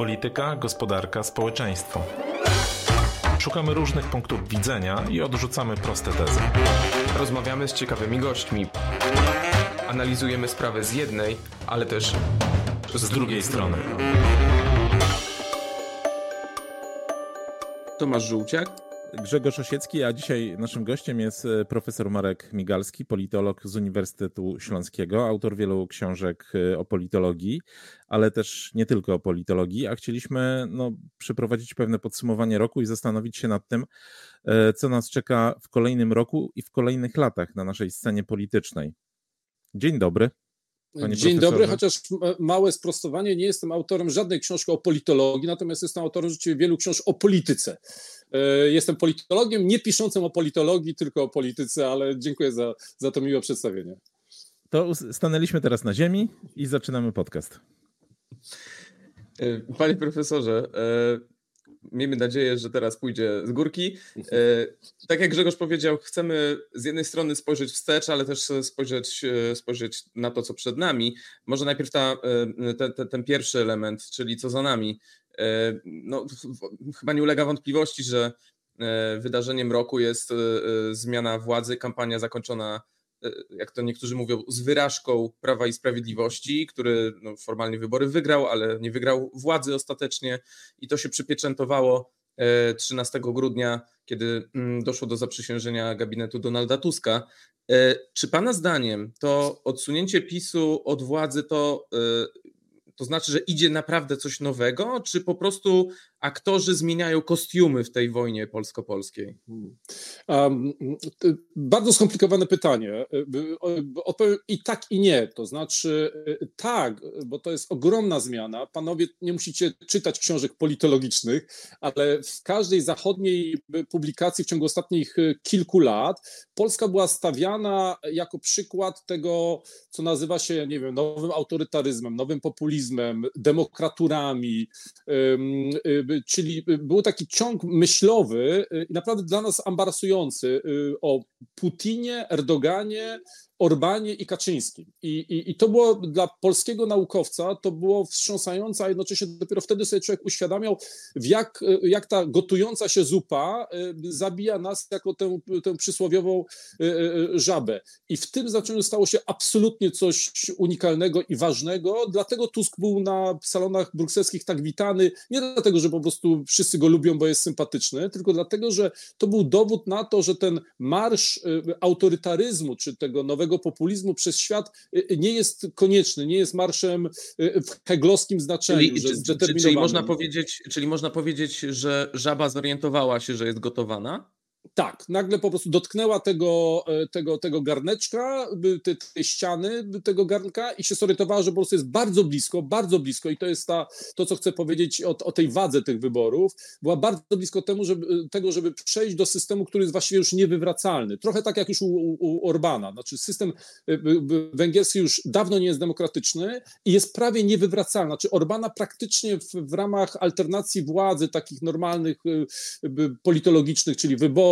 Polityka, gospodarka, społeczeństwo. Szukamy różnych punktów widzenia i odrzucamy proste tezy. Rozmawiamy z ciekawymi gośćmi. Analizujemy sprawę z jednej, ale też z drugiej strony. Tomasz Żółciak Grzegorz Osiecki, a dzisiaj naszym gościem jest e, profesor Marek Migalski, politolog z Uniwersytetu Śląskiego, autor wielu książek e, o politologii, ale też nie tylko o politologii, a chcieliśmy no, przeprowadzić pewne podsumowanie roku i zastanowić się nad tym, e, co nas czeka w kolejnym roku i w kolejnych latach na naszej scenie politycznej. Dzień dobry. Panie Dzień profesorze. dobry, chociaż małe sprostowanie, nie jestem autorem żadnej książki o politologii, natomiast jestem autorem rzeczywiście wielu książek o polityce. E, jestem politologiem, nie piszącym o politologii, tylko o polityce, ale dziękuję za, za to miłe przedstawienie. To stanęliśmy teraz na ziemi i zaczynamy podcast. E, panie profesorze, e, miejmy nadzieję, że teraz pójdzie z górki. Tak jak Grzegorz powiedział, chcemy z jednej strony spojrzeć wstecz, ale też spojrzeć, spojrzeć na to, co przed nami. Może najpierw ta, ten, ten, ten pierwszy element, czyli co za nami. E, no, chyba nie ulega wątpliwości, że e, wydarzeniem roku jest e, zmiana władzy, kampania zakończona, jak to niektórzy mówią, z wyrażką Prawa i Sprawiedliwości, który no, formalnie wybory wygrał, ale nie wygrał władzy ostatecznie i to się przypieczętowało 13 grudnia, kiedy mm, doszło do zaprzysiężenia gabinetu Donalda Tuska. Czy Pana zdaniem to odsunięcie PiSu od władzy to to znaczy, że idzie naprawdę coś nowego, czy po prostu aktorzy zmieniają kostiumy w tej wojnie polsko-polskiej? Um, bardzo skomplikowane pytanie. Odpowiem i tak, i nie. To znaczy, tak, bo to jest ogromna zmiana. Panowie, nie musicie czytać książek politologicznych, ale w każdej zachodniej publikacji w ciągu ostatnich kilku lat Polska była stawiana jako przykład tego, co nazywa się, nie wiem, nowym autorytaryzmem, nowym populizmem, demokraturami czyli był taki ciąg myślowy y, naprawdę dla nas embarasujący y, o Putinie, Erdoganie, Orbanie i Kaczyńskim. I, i, I, to było dla polskiego naukowca, to było wstrząsające, a jednocześnie dopiero wtedy sobie człowiek uświadamiał, jak, jak ta gotująca się zupa y, zabija nas jako tę, tę przysłowiową y, y, żabę. I w tym znaczeniu stało się absolutnie coś unikalnego i ważnego, dlatego Tusk był na salonach brukselskich tak witany, nie dlatego, że po prostu wszyscy go lubią, bo jest sympatyczny, tylko dlatego, że to był dowód na to, że ten marsz autorytaryzmu, czy tego nowego populizmu przez świat y, y, nie jest konieczny, nie jest marszem y, w heglowskim znaczeniu. Czyli, że czyli, można powiedzieć, czyli można powiedzieć, że żaba zorientowała się, że jest gotowana? Tak, nagle po prostu dotknęła tego, e, tego, tego garneczka, tej, tej ściany tego garnka i się zorientowała, że po prostu jest bardzo blisko, bardzo blisko i to jest ta, to, co chcę powiedzieć o, o tej wadze tych wyborów, była bardzo blisko temu, żeby, tego, żeby przejść do systemu, który jest właściwie już niewywracalny. Trochę tak jak już u, u Orbana, znaczy system e, węgierski już dawno nie jest demokratyczny i jest prawie niewywracalny. Znaczy Orbana praktycznie w, w ramach alternacji władzy, takich normalnych e, politologicznych, czyli wyborów,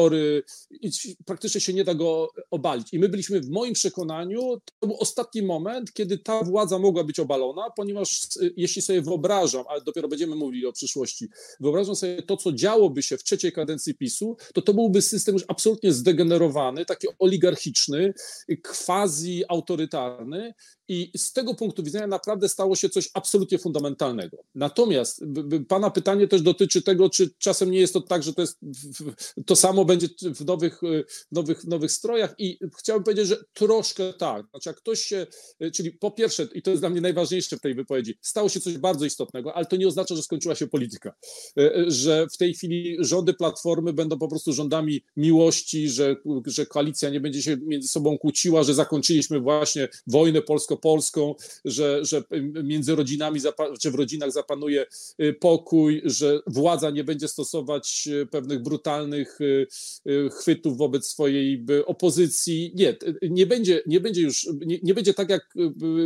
i praktycznie się nie da go obalić. I my byliśmy w moim przekonaniu, to był ostatni moment, kiedy ta władza mogła być obalona, ponieważ jeśli sobie wyobrażam, ale dopiero będziemy mówili o przyszłości, wyobrażam sobie to, co działoby się w trzeciej kadencji PiSu, to to byłby system już absolutnie zdegenerowany, taki oligarchiczny, quasi autorytarny i z tego punktu widzenia naprawdę stało się coś absolutnie fundamentalnego. Natomiast Pana pytanie też dotyczy tego, czy czasem nie jest to tak, że to, jest, to samo będzie w nowych, nowych, nowych strojach i chciałbym powiedzieć, że troszkę tak. Znaczy, jak ktoś się, czyli po pierwsze, i to jest dla mnie najważniejsze w tej wypowiedzi, stało się coś bardzo istotnego, ale to nie oznacza, że skończyła się polityka. Że w tej chwili rządy Platformy będą po prostu rządami miłości, że, że koalicja nie będzie się między sobą kłóciła, że zakończyliśmy właśnie wojnę polsko Polską, że, że między rodzinami, czy w rodzinach zapanuje y, pokój, że władza nie będzie stosować y, pewnych brutalnych y, chwytów wobec swojej opozycji. Nie, nie będzie, nie będzie już, nie, nie będzie tak jak,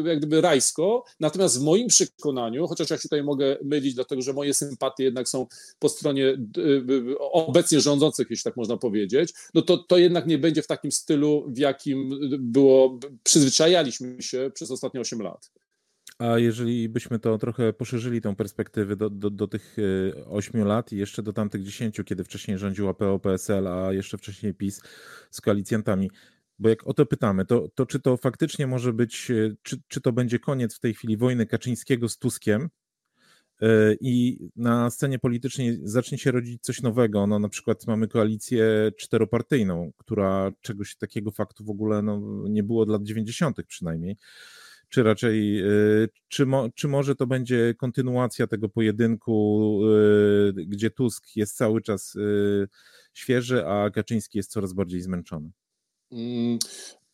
jak gdyby rajsko, natomiast w moim przekonaniu, chociaż ja się tutaj mogę mylić, dlatego że moje sympatie jednak są po stronie obecnie rządzących, jeśli tak można powiedzieć, no to, to jednak nie będzie w takim stylu, w jakim było, przyzwyczajaliśmy się przez ostatnie 8 lat. A jeżeli byśmy to trochę poszerzyli, tą perspektywę do, do, do tych 8 lat i jeszcze do tamtych 10, kiedy wcześniej rządziła PO-PSL, a jeszcze wcześniej PiS z koalicjantami, bo jak o to pytamy, to, to czy to faktycznie może być, czy, czy to będzie koniec w tej chwili wojny Kaczyńskiego z Tuskiem, E, i na scenie politycznej zacznie się rodzić coś nowego. No, na przykład mamy koalicję czteropartyjną, która czegoś takiego faktu w ogóle no, nie było od lat 90. przynajmniej. Czy raczej, e, czy, mo, czy może to będzie kontynuacja tego pojedynku, e, gdzie Tusk jest cały czas świeży, a Kaczyński jest coraz bardziej zmęczony?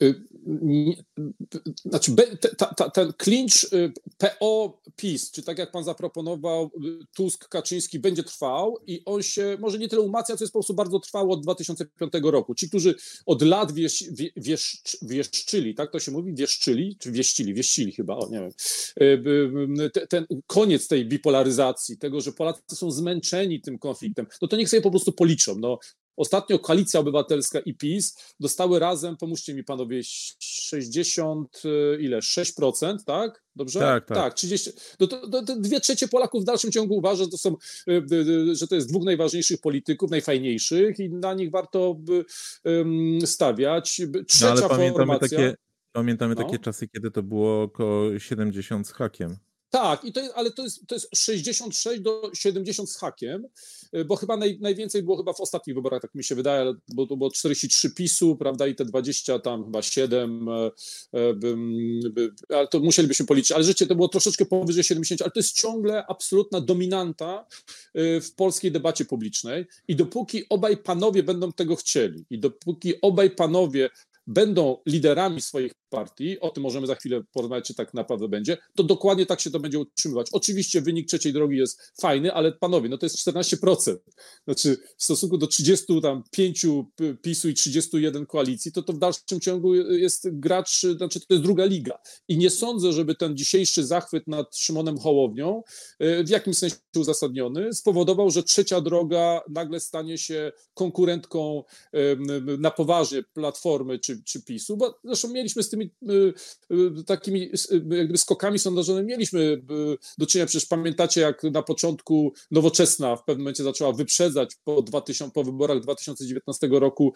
Y, znaczy, ten clinch y, PO-PiS, czy tak jak pan zaproponował, y, Tusk-Kaczyński będzie trwał i on się może nie tyle umacnia, co jest po prostu bardzo trwało od 2005 roku. Ci, którzy od lat wiesz, wiesz, wieszczyli, tak to się mówi, wieszczyli, czy wieścili, wieścili chyba, o, nie wiem, ten koniec tej bipolaryzacji, tego, że Polacy są zmęczeni tym konfliktem, no to niech sobie po prostu policzą. No, Ostatnio Koalicja Obywatelska i PiS dostały razem, pomóżcie mi panowie, 60, y, ile, 6%, tak? Dobrze? Tak, tak. tak 30, to, to, to dwie trzecie Polaków w dalszym ciągu uważa, że to, są, y, y, że to jest dwóch najważniejszych polityków, najfajniejszych i na nich warto by, um, stawiać. Trzecia no, ale pamiętamy formacja... Takie, pamiętamy no. takie czasy, kiedy to było około 70 z hakiem. Tak, i to jest, ale to jest, to jest 66 do 70 z hakiem, y, bo chyba naj, najwięcej było chyba w ostatnich wyborach, tak mi się wydaje, bo to było 43 PiSu, prawda, i te 20 tam chyba 7, e, e, by, by, ale to musielibyśmy policzyć, ale życie to było troszeczkę powyżej 70, ale to jest ciągle absolutna dominanta y, w polskiej debacie publicznej i dopóki obaj panowie będą tego chcieli i dopóki obaj panowie będą liderami swoich partii, o tym możemy za chwilę porozmawiać, czy tak naprawdę będzie, to dokładnie tak się to będzie utrzymywać. Oczywiście wynik trzeciej drogi jest fajny, ale panowie, no to jest 14%. Znaczy w stosunku do 35 PiSu i 31 koalicji, to to w dalszym ciągu jest gracz, znaczy to jest druga liga. I nie sądzę, żeby ten dzisiejszy zachwyt nad Szymonem Hołownią, y, w jakimś sensie uzasadniony, spowodował, że trzecia droga nagle stanie się konkurentką na poważnie Platformy czy, czy PiSu, bo zresztą mieliśmy z tym tymi y, y, takimi y, jakby skokami sondażowymi mieliśmy do czynienia. Przecież pamiętacie, jak na początku Nowoczesna w pewnym momencie zaczęła wyprzedzać po, 2000, po wyborach 2019 roku,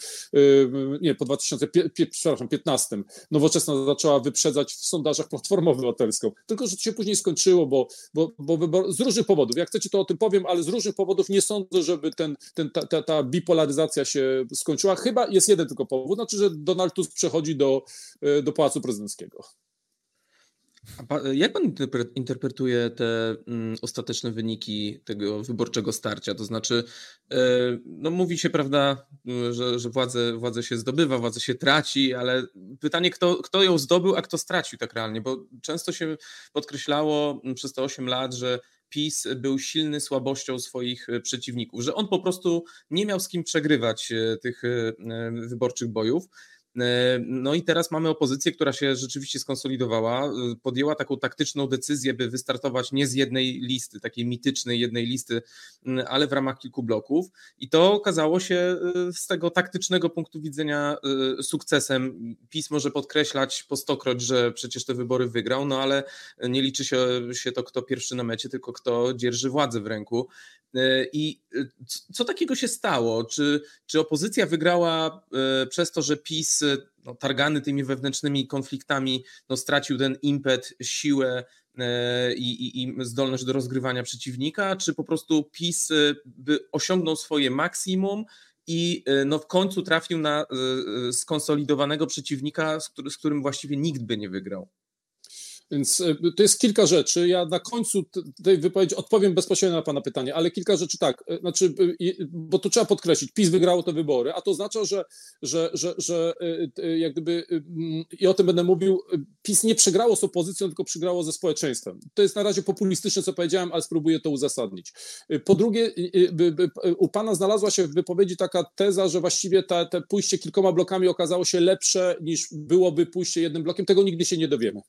nie, po 2015, Nowoczesna zaczęła wyprzedzać w sondażach Platformą Obywatelską. Tylko, że to się później skończyło, bo, bo, bo wybor, z różnych powodów. Jak chcecie, to o tym powiem, ale z różnych powodów nie sądzę, żeby ten, ten, ta, ta, ta bipolaryzacja się skończyła. Chyba jest jeden tylko powód, znaczy, że Donald Tusk przechodzi do, do do Pałacu Prezydenckiego. Jak pan interpretuje te mm, ostateczne wyniki tego wyborczego starcia? To znaczy, e, no mówi się, prawda, że, że władzę, władzę się zdobywa, władzę się traci, ale pytanie, kto, kto ją zdobył, a kto stracił tak realnie, bo często się podkreślało przez te 8 lat, że PiS był silny słabością swoich e, przeciwników, że on po prostu nie miał z kim przegrywać e, tych wyborczych bojów. E, no i teraz mamy opozycję, która się rzeczywiście skonsolidowała, e, podjęła taką taktyczną decyzję, by wystartować nie z jednej listy, takiej mitycznej jednej listy, ale w ramach kilku bloków. I to okazało się e, z tego taktycznego punktu widzenia sukcesem. PiS może podkreślać po stokroć, że przecież te wybory wygrał, no ale nie liczy się, się to, kto pierwszy na mecie, tylko kto dzierży władzę w ręku. I co takiego się stało? Czy, czy opozycja wygrała przez to, że PiS no, targany tymi wewnętrznymi konfliktami, no, stracił ten impet, siłę e, i, i, i, zdolność do rozgrywania przeciwnika, czy po prostu PiS e, by osiągnął swoje maksimum i e, no, w końcu trafił na skonsolidowanego przeciwnika, z, który, z którym właściwie nikt by nie wygrał? Więc e, to jest kilka rzeczy. Ja na końcu tej wypowiedzi odpowiem bezpośrednio na Pana pytanie, ale kilka rzeczy tak. E, znaczy, e, bo to trzeba podkreślić, PiS wygrało te wybory, a to oznacza, że, że, że, że jak gdyby, i o tym będę mówił, PiS nie przegrało z opozycją, tylko przegrało ze społeczeństwem. To jest na razie populistyczne, co powiedziałem, ale spróbuję to uzasadnić. Po drugie, u Pana znalazła się w wypowiedzi taka teza, że właściwie te, te pójście kilkoma blokami okazało się lepsze niż byłoby pójście jednym blokiem. Tego nigdy się nie dowiemy.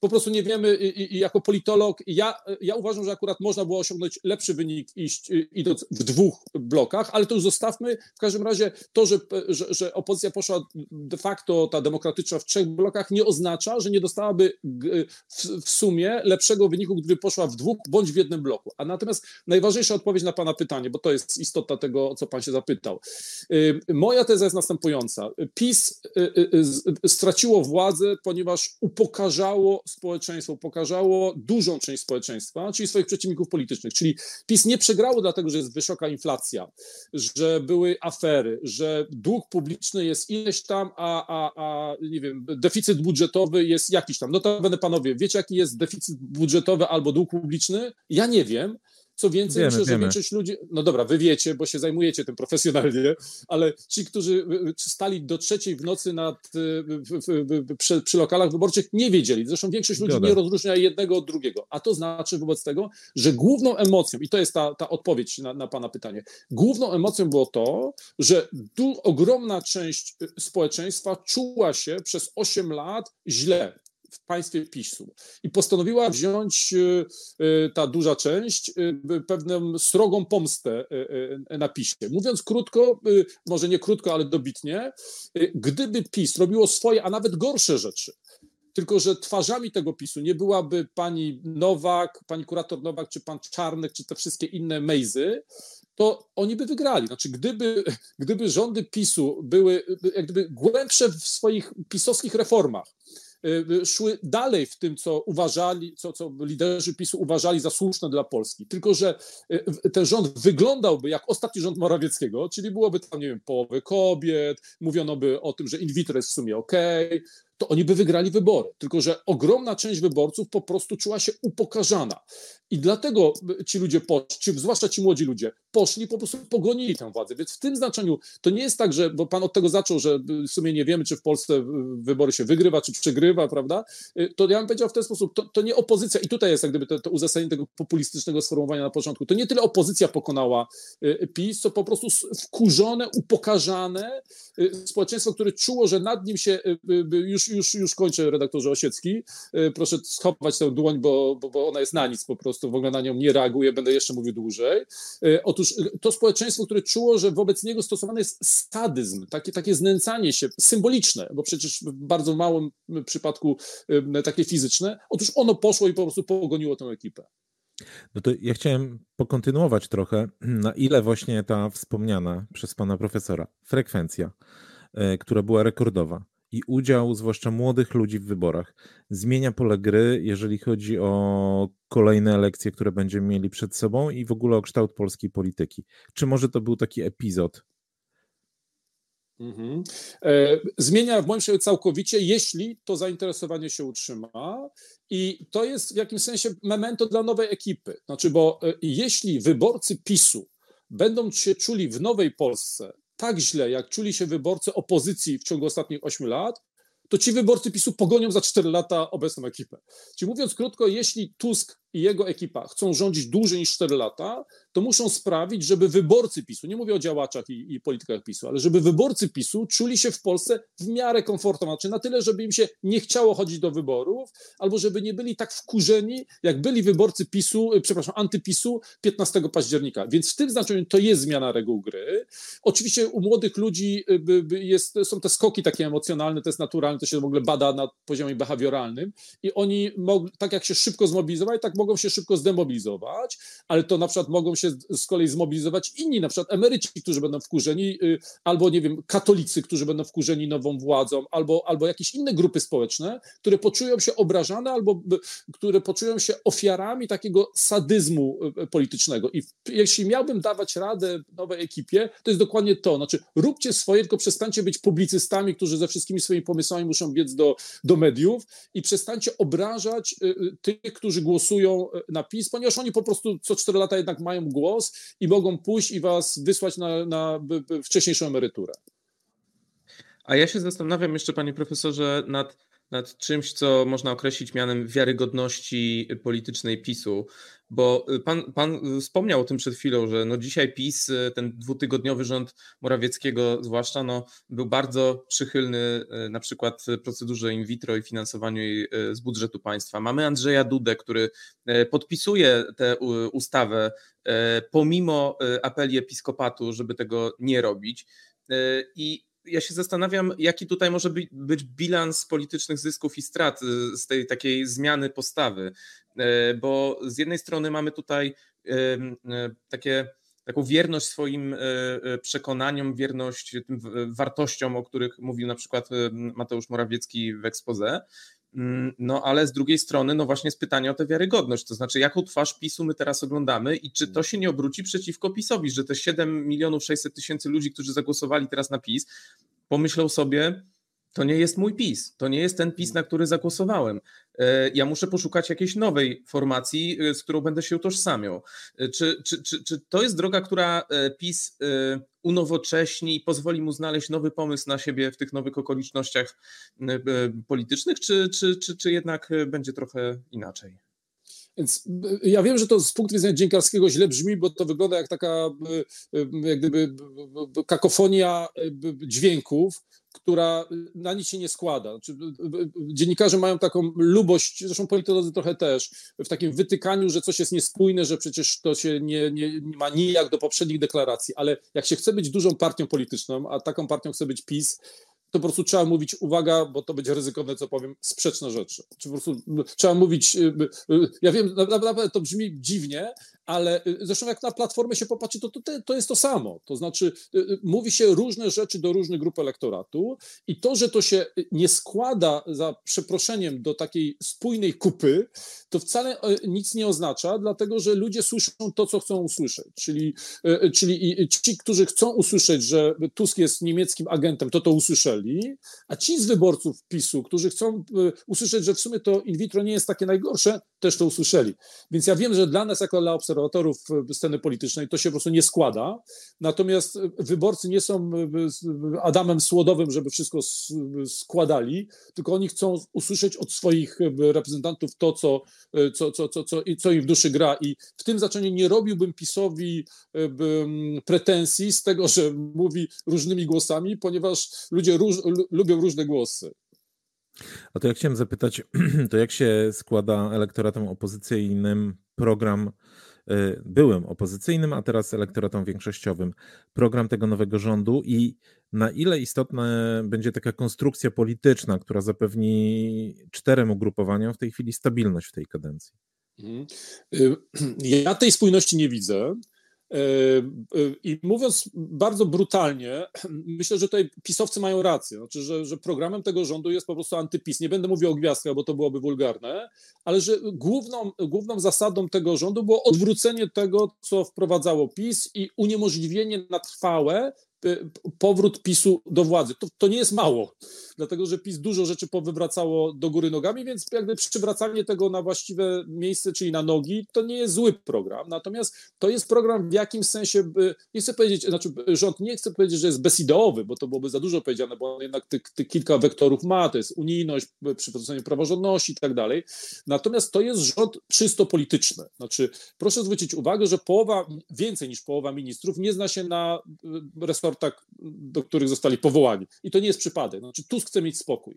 Po prostu nie wiemy i, i jako politolog, ja, ja uważam, że akurat można było osiągnąć lepszy wynik iść, idąc w dwóch blokach, ale to już zostawmy. W każdym razie to, że, że, że opozycja poszła de facto, ta demokratyczna w trzech blokach nie oznacza, że nie dostałaby w, w sumie lepszego wyniku, gdyby poszła w dwóch bądź w jednym bloku. A natomiast najważniejsza odpowiedź na Pana pytanie, bo to jest istota tego, o co Pan się zapytał. Moja teza jest następująca. PiS y, y, y, straciło władzę, ponieważ upokarzało społeczeństwo, upokarzało dużą część społeczeństwa, czyli swoich przeciwników politycznych. Czyli PiS nie przegrało dlatego, że jest wysoka inflacja, że były afery, że dług publiczny jest ileś tam, a, a, a nie wiem, deficyt budżetowy jest jakiś tam. No to będę panowie, wiecie jaki jest deficyt budżetowy albo dług publiczny? Ja nie wiem. Co więcej, wiemy, myślę, że wiemy. większość ludzi, no dobra, wy wiecie, bo się zajmujecie tym profesjonalnie, ale ci, którzy stali do trzeciej w nocy nad, w, przy, przy, lokalach wyborczych, nie wiedzieli. Zresztą większość ludzi nie rozróżnia jednego od drugiego. A to znaczy wobec tego, że główną emocją, i to jest ta, ta odpowiedź na, na Pana pytanie, główną emocją było to, że tu ogromna część społeczeństwa czuła się przez 8 lat źle w państwie PiSu i postanowiła wziąć y, y, ta duża część y, pewną srogą pomstę na PiSie. Mówiąc krótko, może nie krótko, ale dobitnie, gdyby PiS robiło swoje, a nawet gorsze rzeczy, tylko że twarzami tego PiSu nie byłaby pani Nowak, pani kurator Nowak, czy pan Czarnek, czy te wszystkie inne mejzy, to oni by wygrali. Znaczy, gdyby, gdyby rządy PiSu były jak gdyby głębsze w swoich pisowskich reformach, szły dalej w tym, co uważali, co, co liderzy PiSu uważali za słuszne dla Polski. Tylko, że y, ten rząd wyglądałby jak ostatni rząd Morawieckiego, czyli byłoby tam, nie wiem, połowy kobiet, mówiono by o tym, że in vitro jest w sumie okej, okay, to oni by wygrali wybory. Tylko, że ogromna część wyborców po prostu czuła się upokarzana. I dlatego ci ludzie poszli, zwłaszcza ci młodzi ludzie, poszli, po prostu pogonili tę władzę. Więc w tym znaczeniu to nie jest tak, że, bo pan od tego zaczął, że w sumie nie wiemy, czy w Polsce wybory się wygrywa, czy przegrywa, prawda? To ja bym powiedział w ten sposób, to, to nie opozycja, i tutaj jest jak gdyby to, to uzasadnienie tego populistycznego sformułowania na początku, to nie tyle opozycja pokonała y, PiS, co po prostu wkurzone, upokarzane y, społeczeństwo, które czuło, że nad nim się y, już już, kończę, redaktorze Osiecki. E, proszę schować tę dłoń, bo, bo, bo ona jest na nic po prostu, w ogóle na nią nie reaguje, będę jeszcze mówił dłużej. E, otóż e, to społeczeństwo, które czuło, że wobec niego stosowany jest sadyzm, takie, takie znęcanie się symboliczne, bo przecież w bardzo małym przypadku takie fizyczne, otóż ono poszło i po prostu pogoniło tę ekipę. No to ja chciałem pokontynuować trochę, na ile właśnie ta wspomniana przez pana profesora frekwencja, która była rekordowa, i udział, zwłaszcza młodych ludzi w wyborach, zmienia pole gry, jeżeli chodzi o kolejne elekcje, które będziemy mieli przed sobą i w ogóle o kształt polskiej polityki. Czy może to był taki epizod? Mhm. E, zmienia w moim przekonaniu całkowicie, jeśli to zainteresowanie się utrzyma. I to jest w jakimś sensie memento dla nowej ekipy. Znaczy, bo e, jeśli wyborcy PiSu będą się czuli w nowej Polsce tak źle, jak czuli się wyborcy opozycji w ciągu ostatnich 8 lat, to ci wyborcy PiSu pogonią za 4 lata obecną ekipę. Czyli mówiąc krótko, jeśli Tusk i jego ekipa chcą rządzić dłużej niż 4 lata, to muszą sprawić, żeby wyborcy PiSu, nie mówię o działaczach i, i, politykach PiSu, ale żeby wyborcy PiSu czuli się w Polsce w miarę komfortowo, znaczy na tyle, żeby im się nie chciało chodzić do wyborów, albo żeby nie byli tak wkurzeni, jak byli wyborcy PiSu, y, przepraszam, antypisu 15 października. Więc w tym znaczeniu to jest zmiana reguł gry. Oczywiście u młodych ludzi y, jest, są te skoki takie emocjonalne, to jest naturalne, to się w ogóle bada na poziomie behawioralnym i oni, tak jak się szybko zmobilizowali, tak mogą się szybko zdemobilizować, ale to na przykład mogą się z kolei zmobilizować inni, na przykład emeryci, którzy będą wkurzeni, y, albo nie wiem, katolicy, którzy będą wkurzeni nową władzą, albo, albo jakieś inne grupy społeczne, które poczują się obrażane, albo które poczują się ofiarami takiego sadyzmu y, politycznego. I jeśli miałbym dawać radę nowej ekipie, to jest dokładnie to. Znaczy, róbcie swoje, tylko przestańcie być publicystami, którzy ze wszystkimi swoimi pomysłami muszą biec do, do mediów i przestańcie obrażać y, tych, którzy głosują na PiS, ponieważ oni po prostu co cztery lata jednak mają głos i mogą pójść i was wysłać na, na wcześniejszą emeryturę. A ja się zastanawiam jeszcze, panie profesorze, nad, nad czymś, co można określić mianem wiarygodności politycznej PiSu. Bo y, pan, pan wspomniał o tym przed chwilą, że no dzisiaj PiS, y, ten dwutygodniowy rząd Morawieckiego zwłaszcza, no, był bardzo przychylny y, na przykład procedurze in vitro i finansowaniu jej z budżetu państwa. Mamy Andrzeja Dudę, który podpisuje tę ustawę pomimo apeli episkopatu, żeby tego nie robić. I ja się zastanawiam, jaki tutaj może być bilans politycznych zysków i strat z tej takiej zmiany postawy. E, bo z jednej strony mamy tutaj e, takie taką wierność swoim e, przekonaniom, wierność tym wartościom, o których mówił na przykład Mateusz Morawiecki w ekspoze. Mm, no ale z drugiej strony, no właśnie jest pytanie o tę wiarygodność, to znaczy jaką twarz PiSu my teraz oglądamy i czy to się nie obróci przeciwko PiSowi, że te 7 milionów 600 tysięcy ludzi, którzy zagłosowali teraz na PiS, pomyślą sobie, to nie jest mój PiS, to nie jest ten PiS, na który zagłosowałem. E, ja muszę poszukać jakiejś nowej formacji, e, z którą będę się utożsamiał. E, czy, czy, czy, czy to jest droga, która PiS unowocześni i pozwoli mu znaleźć nowy pomysł na siebie w tych nowych okolicznościach politycznych, czy, czy, czy, czy jednak będzie trochę inaczej? Więc ja wiem, że to z punktu widzenia dziennikarskiego źle brzmi, bo to wygląda jak taka jak gdyby kakofonia dźwięków, która na nic się nie składa. Znaczy, dziennikarze mają taką lubość, zresztą politolodzy trochę też, w takim wytykaniu, że coś jest niespójne, że przecież to się nie, nie, nie ma nijak do poprzednich deklaracji, ale jak się chce być dużą partią polityczną, a taką partią chce być PiS, to po prostu trzeba mówić, uwaga, bo to będzie ryzykowne, co powiem, sprzeczne rzeczy. Czy po prostu trzeba mówić, y, y, ja wiem, naprawdę to brzmi dziwnie, ale y, zresztą jak na platformę się popatrzy, to, to, to jest to samo. To znaczy, mówi się różne rzeczy do różnych grup elektoratu i to, że to się nie składa za przeproszeniem do takiej spójnej kupy, to wcale nic nie oznacza, dlatego że ludzie słyszą to, co chcą usłyszeć. Czyli, czyli ci, którzy chcą usłyszeć, że Tusk jest niemieckim agentem, to to usłyszeli, a ci z wyborców PiSu, którzy chcą usłyszeć, że w sumie to in vitro nie jest takie najgorsze, też to usłyszeli. Więc ja wiem, że dla nas, jako dla obserwatorów, obserwatorów sceny politycznej, to się po prostu nie składa. Natomiast wyborcy nie są Adamem Słodowym, żeby wszystko składali, tylko oni chcą usłyszeć od swoich reprezentantów to, co, co, co, co, co, co im w duszy gra. I w tym znaczeniu nie robiłbym PiSowi pretensji z tego, że mówi różnymi głosami, ponieważ ludzie róż, lubią różne głosy. A to ja chciałem zapytać, to jak się składa elektoratom opozycyjnym program Y, byłym opozycyjnym, a teraz elektoratom większościowym, program tego nowego rządu i na ile istotna będzie taka konstrukcja polityczna, która zapewni czterem ugrupowaniom w tej chwili stabilność w tej kadencji? Mhm. Y, ja tej spójności nie widzę. E, e, I mówiąc bardzo brutalnie, myślę, że tutaj pisowcy mają rację, znaczy, że, że programem tego rządu jest po prostu antypis. Nie będę mówił o gwiazdkach, bo to byłoby wulgarne, ale że główną, główną zasadą tego rządu było odwrócenie tego, co wprowadzało PiS i uniemożliwienie na trwałe powrót PiSu do władzy. To, to nie jest mało, dlatego że PiS dużo rzeczy powywracało do góry nogami, więc jakby przywracanie tego na właściwe miejsce, czyli na nogi, to nie jest zły program. Natomiast to jest program w jakimś sensie, nie chcę powiedzieć, znaczy rząd nie chce powiedzieć, że jest bezideowy, bo to byłoby za dużo powiedziane, bo on jednak tych, kilka wektorów ma, to jest unijność, przywrócenie praworządności i tak dalej. Natomiast to jest rząd czysto polityczny. Znaczy, proszę zwrócić uwagę, że połowa, więcej niż połowa ministrów nie zna się na y, resortach do których zostali powołani. I to nie jest przypadek. Znaczy, Tusk chce mieć spokój.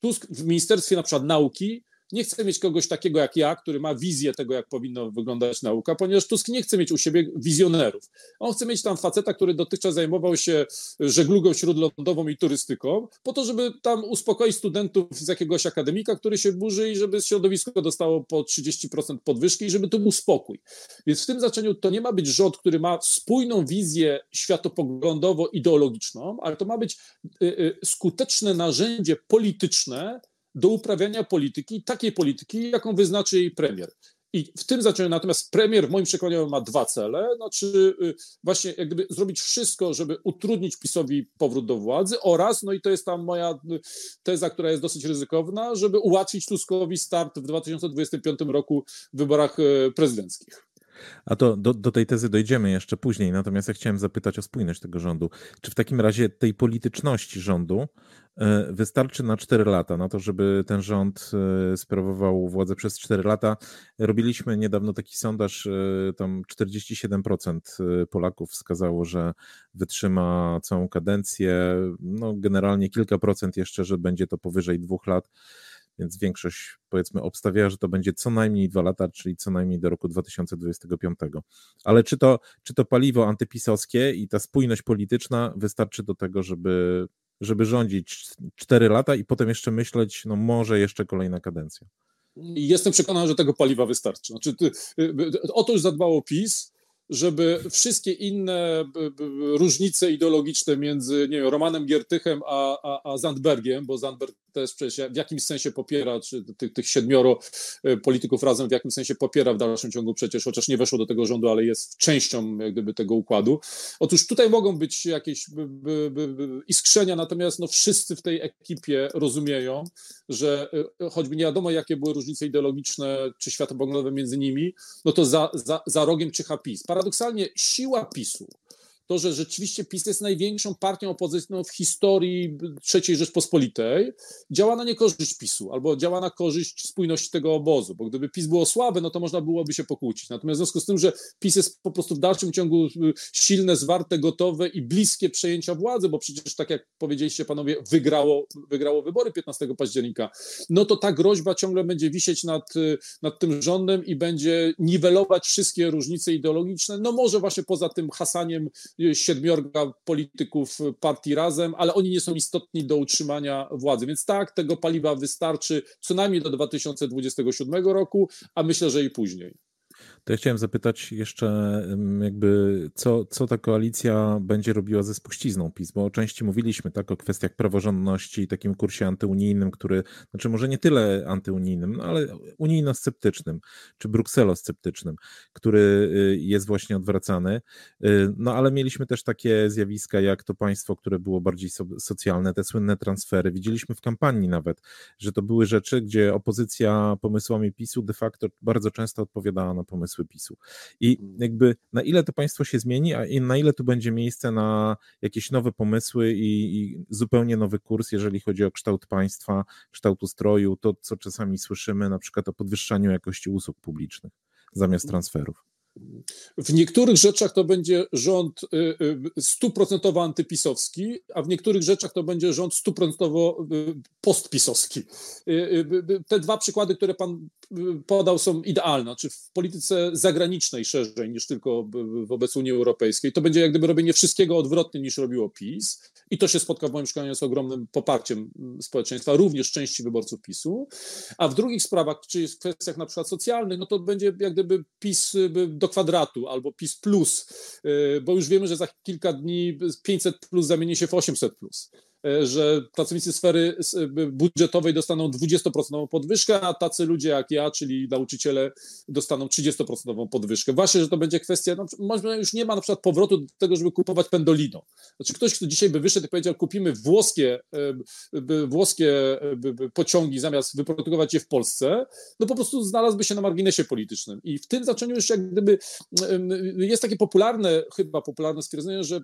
Tusk w Ministerstwie na przykład Nauki nie chce mieć kogoś takiego jak ja, który ma wizję tego, jak powinno wyglądać nauka, ponieważ Tusk nie chce mieć u siebie wizjonerów. On chce mieć tam faceta, który dotychczas zajmował się żeglugą śródlądową i turystyką, po to, żeby tam uspokoić studentów z jakiegoś akademika, który się burzy i żeby środowisko dostało po 30% podwyżki i żeby tu był spokój. Więc w tym znaczeniu to nie ma być rząd, który ma spójną wizję światopoglądowo-ideologiczną, ale to ma być y, y, skuteczne narzędzie polityczne, do uprawiania polityki, takiej polityki, jaką wyznaczy jej premier. I w tym zaczęły natomiast premier w moim przekonaniu ma dwa cele, znaczy właśnie jak gdyby zrobić wszystko, żeby utrudnić PiSowi powrót do władzy oraz, no i to jest tam moja y, teza, która jest dosyć ryzykowna, żeby ułatwić Tuskowi start w 2025 roku w wyborach y, prezydenckich. A to do, do, tej tezy dojdziemy jeszcze później, natomiast ja chciałem zapytać o spójność tego rządu. Czy w takim razie tej polityczności rządu e, wystarczy na 4 lata, na to, żeby ten rząd e, sprawował władzę przez 4 lata? Robiliśmy niedawno taki sondaż, e, tam 47% Polaków wskazało, że wytrzyma całą kadencję, no generalnie kilka procent jeszcze, że będzie to powyżej dwóch lat więc większość powiedzmy obstawia, że to będzie co najmniej dwa lata, czyli co najmniej do roku 2025. Ale czy to, czy to paliwo antypisowskie i ta spójność polityczna wystarczy do tego, żeby, żeby rządzić cztery lata i potem jeszcze myśleć, no może jeszcze kolejna kadencja? Jestem przekonany, że tego paliwa wystarczy. Znaczy, ty, y, o to już zadbało PiS żeby wszystkie inne różnice ideologiczne między nie wiem, Romanem Giertychem a, a, a Zandbergiem, bo Zandberg też przecież w jakimś sensie popiera, czy tych, tych siedmioro e, polityków razem w jakimś sensie popiera w dalszym ciągu przecież, chociaż nie weszło do tego rządu, ale jest częścią jak gdyby tego układu. Otóż tutaj mogą być jakieś iskrzenia, natomiast no wszyscy w tej ekipie rozumieją, że e, choćby nie wiadomo, jakie były różnice ideologiczne czy światopoglądowe między nimi, no to za, za, za rogiem czyha PiS. Paradoksalnie siła PiSu to, że rzeczywiście PiS jest największą partią opozycyjną w historii III Rzeczpospolitej, działa na niekorzyść PiSu albo działa na korzyść spójności tego obozu, bo gdyby PiS było słabe, no to można byłoby się pokłócić. Natomiast w związku z tym, że PiS jest po prostu w dalszym ciągu y, silne, zwarte, gotowe i bliskie przejęcia władzy, bo przecież tak jak powiedzieliście panowie, wygrało, wygrało wybory 15 października, no to ta groźba ciągle będzie wisieć nad, y, nad tym rządem i będzie niwelować wszystkie różnice ideologiczne, no może właśnie poza tym hasaniem siedmiorga polityków partii razem, ale oni nie są istotni do utrzymania władzy. Więc tak, tego paliwa wystarczy co najmniej do 2027 roku, a myślę, że i później. To ja chciałem zapytać jeszcze, jakby, co, co ta koalicja będzie robiła ze spuścizną PiS, bo o części mówiliśmy tak o kwestiach praworządności takim kursie antyunijnym, który, znaczy może nie tyle antyunijnym, no ale unijno-sceptycznym, czy brukselo-sceptycznym, który y, jest właśnie odwracany. Y, no ale mieliśmy też takie zjawiska, jak to państwo, które było bardziej socjalne, te słynne transfery. Widzieliśmy w kampanii nawet, że to były rzeczy, gdzie opozycja pomysłami PiSu de facto bardzo często odpowiadała na pomysły pomysły PiSu. I mm. jakby na ile to państwo się zmieni, a na ile tu będzie miejsce na jakieś nowe pomysły i, i zupełnie nowy kurs, jeżeli chodzi o kształt państwa, kształt ustroju, to co czasami słyszymy, na przykład o podwyższaniu jakości usług publicznych zamiast mm. transferów. W niektórych rzeczach to będzie rząd y, y, stuprocentowo antypisowski, a w niektórych rzeczach to będzie rząd stuprocentowo y, postpisowski. Te dwa przykłady, które pan podał, są idealne. Znaczy w polityce zagranicznej szerzej niż tylko wobec Unii Europejskiej. To będzie jak gdyby robienie wszystkiego odwrotnie niż robiło PiS i to się spotka w moim przekonaniu z ogromnym poparciem społeczeństwa, również części wyborców PiSu. A w drugich sprawach, czy w kwestiach na przykład socjalnych, no to będzie jak gdyby PiS do do kwadratu albo PiS plus, y, bo już wiemy, że za kilka dni 500 plus zamieni się w 800 plus. E, że pracownicy sfery budżetowej dostaną 20% podwyżkę, a tacy ludzie jak ja, czyli nauczyciele, dostaną 30% podwyżkę. Właśnie, że to będzie kwestia, no, może już nie ma na przykład powrotu do tego, żeby kupować pendolino. Znaczy ktoś, kto dzisiaj by wyszedł i powiedział, kupimy włoskie, e, włoskie e, pociągi zamiast wyprodukować je w Polsce, no po prostu znalazłby się na marginesie politycznym. I w tym znaczeniu już jak gdyby jest takie popularne, chyba popularne stwierdzenie, że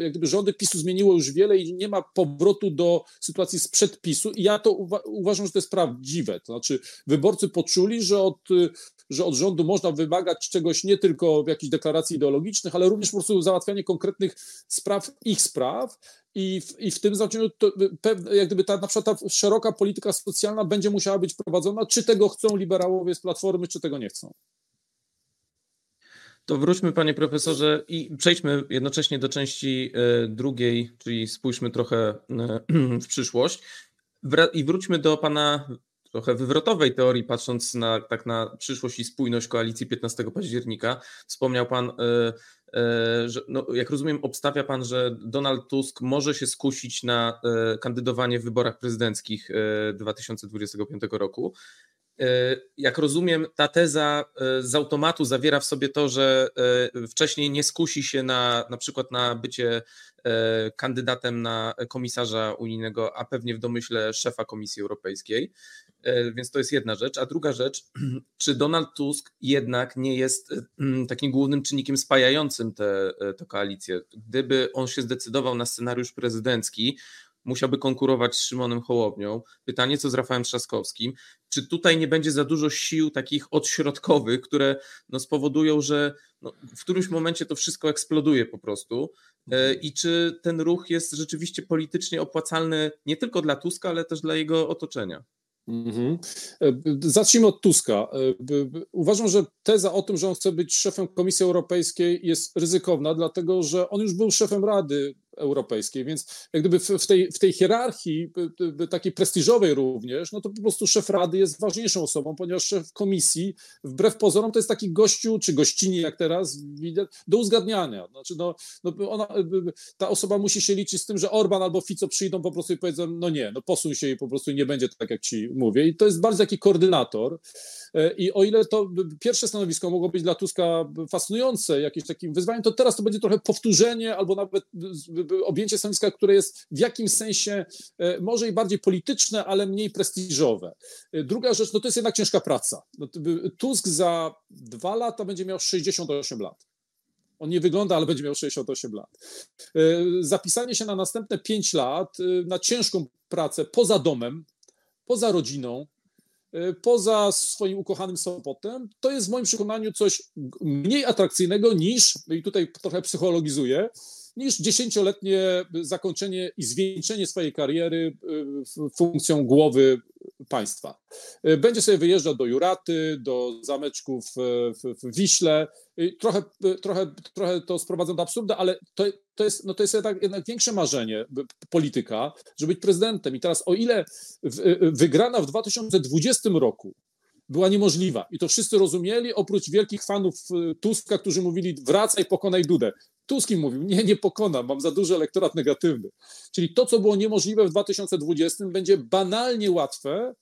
jak gdyby rządy PiSu zmieniło już wiele i nie ma powrotu powrotu do sytuacji sprzed PiSu i ja to uwa uważam, że to jest prawdziwe. To znaczy wyborcy poczuli, że od, że od rządu można wymagać czegoś nie tylko w jakichś deklaracji ideologicznych, ale również po prostu załatwianie konkretnych spraw, ich spraw i w, i w tym znaczeniu to, jak gdyby ta, na przykład ta szeroka polityka socjalna będzie musiała być prowadzona, czy tego chcą liberałowie z Platformy, czy tego nie chcą. To wróćmy, panie profesorze, i przejdźmy jednocześnie do części e, drugiej, czyli spójrzmy trochę e, w przyszłość. I wróćmy do pana trochę wywrotowej teorii, patrząc na, tak na przyszłość i spójność koalicji 15 października. Wspomniał pan, e, że no, jak rozumiem, obstawia pan, że Donald Tusk może się skusić na kandydowanie w wyborach prezydenckich 2025 roku. Jak rozumiem, ta teza z automatu zawiera w sobie to, że wcześniej nie skusi się na na przykład na bycie kandydatem na komisarza unijnego, a pewnie w domyśle szefa Komisji Europejskiej. E, więc to jest jedna rzecz. A druga rzecz, czy Donald Tusk jednak nie jest mm, takim głównym czynnikiem spajającym tę koalicję? Gdyby on się zdecydował na scenariusz prezydencki, musiałby konkurować z Szymonem Hołownią. Pytanie, co z Rafałem Trzaskowskim? Czy tutaj nie będzie za dużo sił takich odśrodkowych, które no, spowodują, że no, w którymś momencie to wszystko eksploduje po prostu? E, I czy ten ruch jest rzeczywiście politycznie opłacalny nie tylko dla Tuska, ale też dla jego otoczenia? Mhm. E, zacznijmy od Tuska. E, uważam, że teza o tym, że on chce być szefem Komisji Europejskiej jest ryzykowna, dlatego że on już był szefem Rady Europejskiej, więc jak gdyby w, tej, w tej hierarchii takiej prestiżowej również, no to po prostu szef Rady jest ważniejszą osobą, ponieważ szef komisji, wbrew pozorom, to jest taki gościu, czy gościni, jak teraz do uzgadniania. Znaczy, no, no ona, ta osoba musi się liczyć z tym, że Orban albo Fico przyjdą po prostu i powiedzą, no nie, no posuń się i po prostu nie będzie tak, jak ci mówię. I to jest bardzo taki koordynator. E, I o ile to pierwsze stanowisko mogło być dla Tuska fascynujące, jakimś takim wyzwaniem, to teraz to będzie trochę powtórzenie albo nawet objęcie stanowiska, które jest w jakimś sensie e, może i bardziej polityczne, ale mniej prestiżowe. E, druga rzecz, no to jest jednak ciężka praca. No Tusk za dwa lata będzie miał 68 lat. On nie wygląda, ale będzie miał 68 lat. Zapisanie się na następne 5 lat na ciężką pracę poza domem, poza rodziną, E, poza swoim ukochanym Sopotem, to jest w moim przekonaniu coś mniej atrakcyjnego niż, i tutaj trochę psychologizuję, niż dziesięcioletnie zakończenie i zwieńczenie swojej kariery e, funkcją głowy państwa. E, będzie sobie wyjeżdżał do Juraty, do zameczków w, Wiśle. Trochę, trochę, trochę to sprowadzam do absurdu, ale to, to jest, no to jest jednak, jednak większe marzenie polityka, żeby być prezydentem. I teraz o ile wygrana w 2020 roku była niemożliwa i to wszyscy rozumieli, oprócz wielkich fanów Tuska, którzy mówili wracaj, pokonaj Dudę. Tusk im mówił, nie, nie pokonam, mam za duży elektorat negatywny. Czyli to, co było niemożliwe w 2020, będzie banalnie łatwe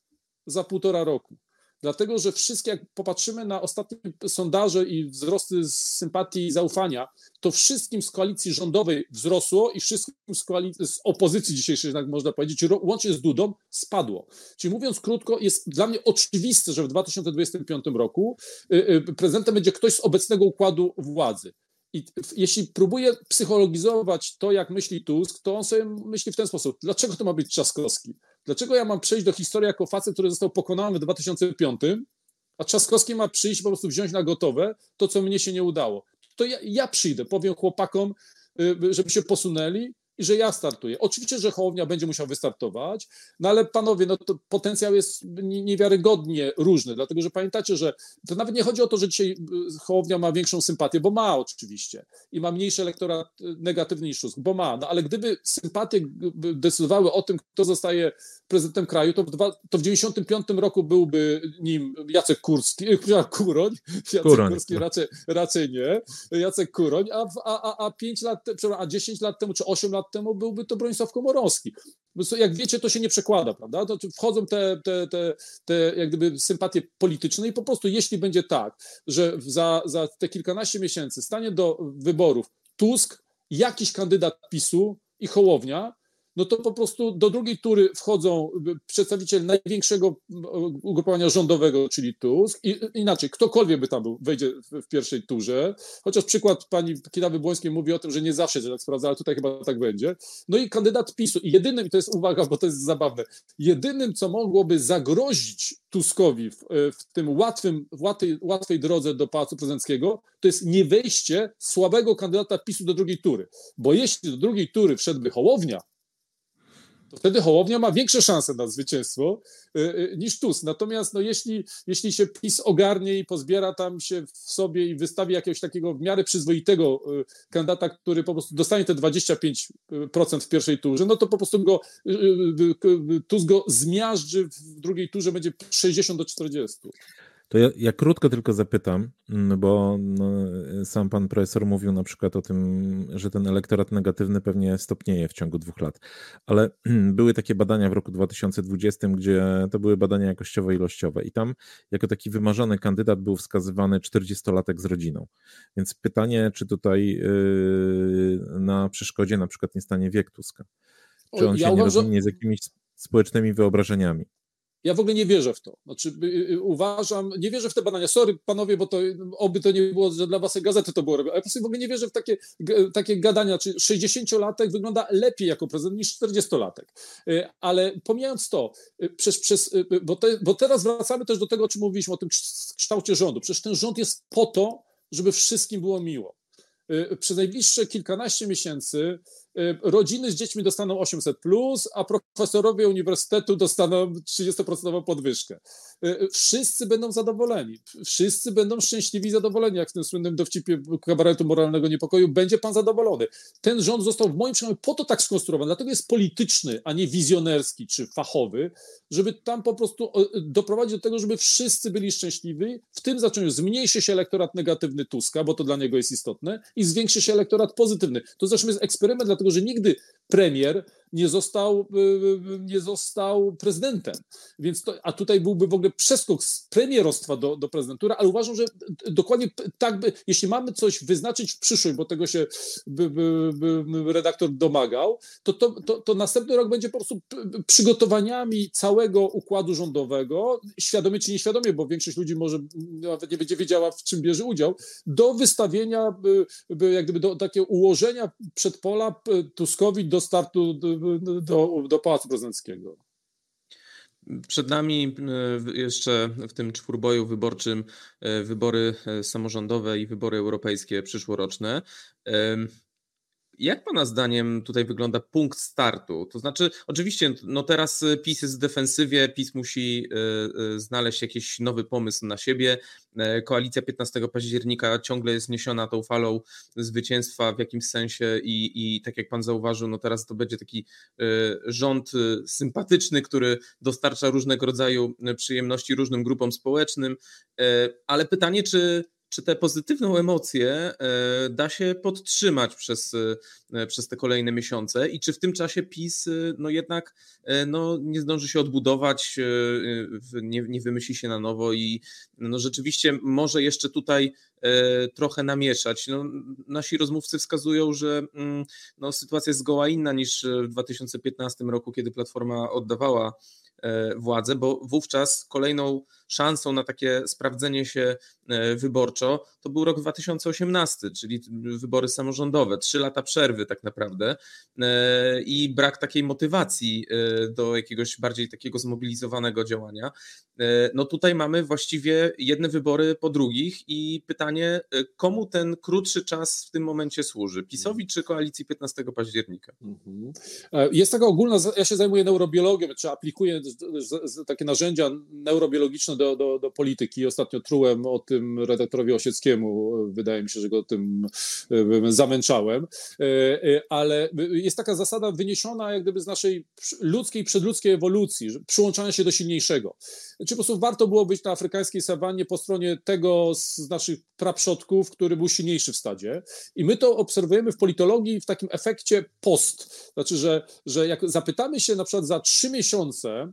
za półtora roku. Dlatego, że wszystkie, jak popatrzymy na ostatnie sondaże i wzrosty sympatii i zaufania, to wszystkim z koalicji rządowej wzrosło i wszystkim z, koalicji, z opozycji dzisiejszej, tak można powiedzieć, łącznie z Dudą, spadło. Czyli mówiąc krótko, jest dla mnie oczywiste, że w 2025 roku y, y, prezydentem będzie ktoś z obecnego układu władzy. I jeśli próbuje psychologizować to, jak myśli Tusk, to on sobie myśli w ten sposób. Dlaczego to ma być Trzaskowski? Dlaczego ja mam przejść do historii jako facet, który został pokonany w 2005, a Trzaskowski ma przyjść po prostu wziąć na gotowe to, co mnie się nie udało? To ja, ja przyjdę, powiem chłopakom, y, żeby się posunęli i że ja startuję. Oczywiście, że Hołownia będzie musiał wystartować, no ale panowie, no to potencjał jest niewiarygodnie różny, dlatego że pamiętacie, że to nawet nie chodzi o to, że dzisiaj y, Hołownia ma większą sympatię, bo ma oczywiście i ma mniejszy elektorat y, negatywny niż Tusk, bo ma, no ale gdyby sympatie decydowały o tym, kto zostaje prezydentem kraju, to w, dwa, to w 95 roku byłby nim Jacek Kurski, y, Kuroń, Jacek Kuroń. Kurski raczej, raczej nie, Jacek Kuroń, a, a, a, a 5 lat, a 10 lat temu czy 8 lat lat temu byłby to Bronisław Komorowski. Jak wiecie, to się nie przekłada, prawda? To wchodzą te, te, te, te jak gdyby sympatie polityczne i po prostu jeśli będzie tak, że za, za te kilkanaście miesięcy stanie do wyborów Tusk, jakiś kandydat PiSu i Hołownia, no to po prostu do drugiej tury wchodzą przedstawiciel największego ugrupowania rządowego, czyli Tusk. I, inaczej, ktokolwiek by tam był, wejdzie w, w pierwszej turze. Chociaż przykład pani Kidawy Błońskiej mówi o tym, że nie zawsze się tak sprawdza, ale tutaj chyba tak będzie. No i kandydat PiSu. I jedynym, i to jest uwaga, bo to jest zabawne, jedynym, co mogłoby zagrozić Tuskowi w, w tym łatwym, łatwej, łatwej drodze do Pałacu Prezydenckiego, to jest nie wejście słabego kandydata PiSu do drugiej tury. Bo jeśli do drugiej tury wszedłby Hołownia, to wtedy Hołownia ma większe szanse na zwycięstwo y, y, niż Tusk. Natomiast no, jeśli, jeśli się PiS ogarnie i pozbiera tam się w sobie i wystawi jakiegoś takiego w miarę przyzwoitego y, kandydata, który po prostu dostanie te 25% w pierwszej turze, no to po prostu go, Tusk go zmiażdży w drugiej turze, będzie 60 do 40. To ja, ja, krótko tylko zapytam, mm, bo no, sam pan profesor mówił na przykład o tym, że ten elektorat negatywny pewnie stopnieje w ciągu dwóch lat, ale były takie badania w roku 2020, gdzie to były badania jakościowo-ilościowe i tam jako taki wymarzony kandydat był wskazywany 40-latek z rodziną. Więc pytanie, czy tutaj yy, na przeszkodzie na przykład nie stanie wiek Tuska? Czy on ja się uważam, nie rozwinie z jakimiś społecznymi wyobrażeniami? Ja w ogóle nie wierzę w to. Znaczy, y, y, uważam, nie wierzę w te badania. Sorry, panowie, bo to oby to nie było, że dla was gazety to było robione. Ale po prostu w ogóle nie wierzę w takie, takie gadania. Czy 60-latek wygląda lepiej jako prezydent niż 40-latek. Y, ale pomijając to, przez, przez, bo, te, bo teraz wracamy też do tego, o czym mówiliśmy, o tym kształcie rządu. Przecież ten rząd jest po to, żeby wszystkim było miło. Przez najbliższe kilkanaście miesięcy Y, rodziny z dziećmi dostaną 800, plus, a profesorowie uniwersytetu dostaną 30% podwyżkę. Y, y, wszyscy będą zadowoleni. Wszyscy będą szczęśliwi i zadowoleni, jak w tym słynnym dowcipie kabaretu moralnego niepokoju. Będzie pan zadowolony. Ten rząd został w moim przekonaniu po to tak skonstruowany, dlatego jest polityczny, a nie wizjonerski czy fachowy, żeby tam po prostu doprowadzić do tego, żeby wszyscy byli szczęśliwi. W tym zaczęciu zmniejszy się elektorat negatywny Tuska, bo to dla niego jest istotne, i zwiększy się elektorat pozytywny. To zresztą jest eksperyment, dlatego dlatego że nigdy premier nie został, y, y, nie został prezydentem. Więc to, a tutaj byłby w ogóle przeskok z premierostwa do, do prezydentury, ale uważam, że dokładnie tak by, jeśli mamy coś wyznaczyć w przyszłość, bo tego się by, by, by redaktor domagał, to, to, to, to, następny rok będzie po prostu przygotowaniami całego układu rządowego, świadomie czy nieświadomie, bo większość ludzi może nawet nie będzie wiedziała, w czym bierze udział, do wystawienia, jak gdyby do takiego ułożenia przedpola Tuskowi do startu do, do, Pałacu Prezydenckiego. Przed nami e, jeszcze w tym czwórboju wyborczym e, wybory e, samorządowe i wybory europejskie przyszłoroczne. Jak Pana zdaniem tutaj wygląda punkt startu? To znaczy, oczywiście, no teraz PiS jest w defensywie, PiS musi y, y, znaleźć jakiś nowy pomysł na siebie. E, koalicja 15 października ciągle jest niesiona tą falą zwycięstwa w jakimś sensie i, i tak jak Pan zauważył, no teraz to będzie taki y, rząd sympatyczny, który dostarcza różnego rodzaju przyjemności różnym grupom społecznym, e, ale pytanie, czy czy tę pozytywną emocję e, da się podtrzymać przez, e, przez te kolejne miesiące i czy w tym czasie PiS e, no jednak no, nie zdąży się odbudować, nie, nie wymyśli się na nowo i no, rzeczywiście może jeszcze tutaj trochę namieszać. No, nasi rozmówcy wskazują, że mm, no, sytuacja jest zgoła inna niż w 2015 roku, kiedy Platforma oddawała władzę, bo wówczas kolejną szansą na takie sprawdzenie się e, wyborczo, to był rok 2018, czyli wybory samorządowe, trzy lata przerwy tak naprawdę e, i brak takiej motywacji e, do jakiegoś bardziej takiego zmobilizowanego działania. No tutaj mamy właściwie jedne wybory po drugich i pytanie, komu ten krótszy czas w tym momencie służy? PiSowi czy koalicji 15 października? Mhm. Jest taka ogólna, ja się zajmuję neurobiologią, czy aplikuję takie narzędzia neurobiologiczne do, do, do polityki. Ostatnio trułem o tym redaktorowi Osieckiemu. Wydaje mi się, że go tym e, zamęczałem. E, e, ale jest taka zasada wyniesiona jak gdyby z naszej ludzkiej, przedludzkiej ewolucji, przyłączania się do silniejszego. Czy po prostu warto było być na afrykańskiej sawannie po stronie tego z naszych praprzodków, który był silniejszy w stadzie. I my to obserwujemy w politologii w takim efekcie post. Znaczy, że, że jak zapytamy się na przykład za trzy miesiące,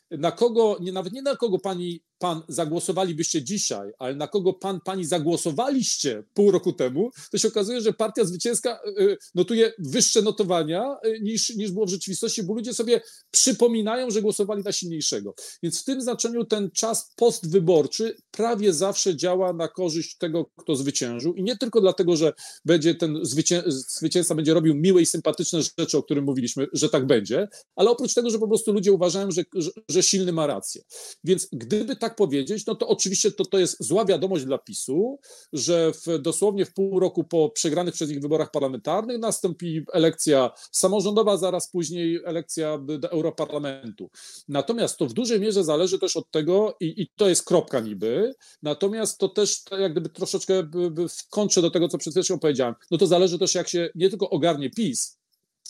na kogo, nie, nawet nie na kogo pani pan zagłosowalibyście dzisiaj, ale na kogo pan, pani zagłosowaliście pół roku temu, to się okazuje, że partia zwycięska y, y, notuje wyższe notowania y, niż, niż było w rzeczywistości, bo ludzie sobie przypominają, że głosowali na silniejszego. Więc w tym znaczeniu ten czas postwyborczy prawie zawsze działa na korzyść tego, kto zwyciężył i nie tylko dlatego, że będzie ten zwycię zwycięzca będzie robił miłe i sympatyczne rzeczy, o których mówiliśmy, że tak będzie, ale oprócz tego, że po prostu ludzie uważają, że, że, że silny ma rację. Więc gdyby tak powiedzieć, no to oczywiście to, to jest zła wiadomość dla PiSu, że w, dosłownie w pół roku po przegranych przez nich wyborach parlamentarnych nastąpi elekcja samorządowa, zaraz później elekcja do Europarlamentu. Natomiast to w dużej mierze zależy też od tego, i, i to jest kropka niby, natomiast to też jak gdyby troszeczkę w kontrze do tego, co przed chwilą powiedziałem, no to zależy też jak się nie tylko ogarnie PiS,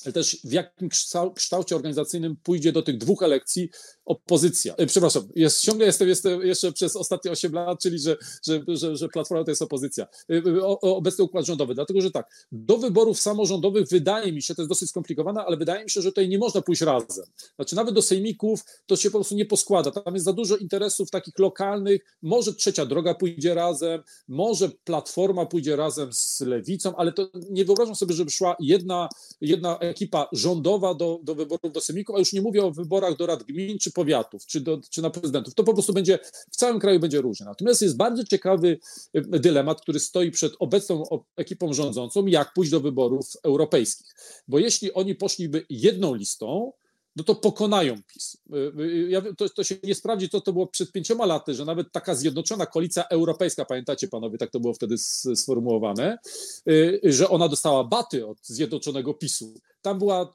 ale też w jakim kształcie organizacyjnym pójdzie do tych dwóch elekcji opozycja. E, przepraszam, jest, ciągle jestem, jestem jeszcze przez ostatnie 8 lat, czyli że, że, że, że Platforma to jest opozycja. E, e, o, obecny układ rządowy. Dlatego, że tak, do wyborów samorządowych wydaje mi się, to jest dosyć skomplikowane, ale wydaje mi się, że tutaj nie można pójść razem. Znaczy nawet do sejmików to się po prostu nie poskłada. Tam jest za dużo interesów takich lokalnych. Może trzecia droga pójdzie razem, może Platforma pójdzie razem z Lewicą, ale to nie wyobrażam sobie, żeby szła jedna, jedna ekipa rządowa do, do wyborów do sejmików, a już nie mówię o wyborach do rad gmin czy powiatów, czy, do, czy na prezydentów. To po prostu będzie, w całym kraju będzie różnie. Natomiast jest bardzo ciekawy e, dylemat, który stoi przed obecną ekipą rządzącą, jak pójść do wyborów europejskich. Bo jeśli oni poszliby jedną listą, no to pokonają PiS. Y, y, ja, to, to, się nie sprawdzi, co to było przed pięcioma laty, że nawet taka zjednoczona koalicja europejska, pamiętacie panowie, tak to było wtedy sformułowane, że ona dostała baty od zjednoczonego PiSu. Tam była,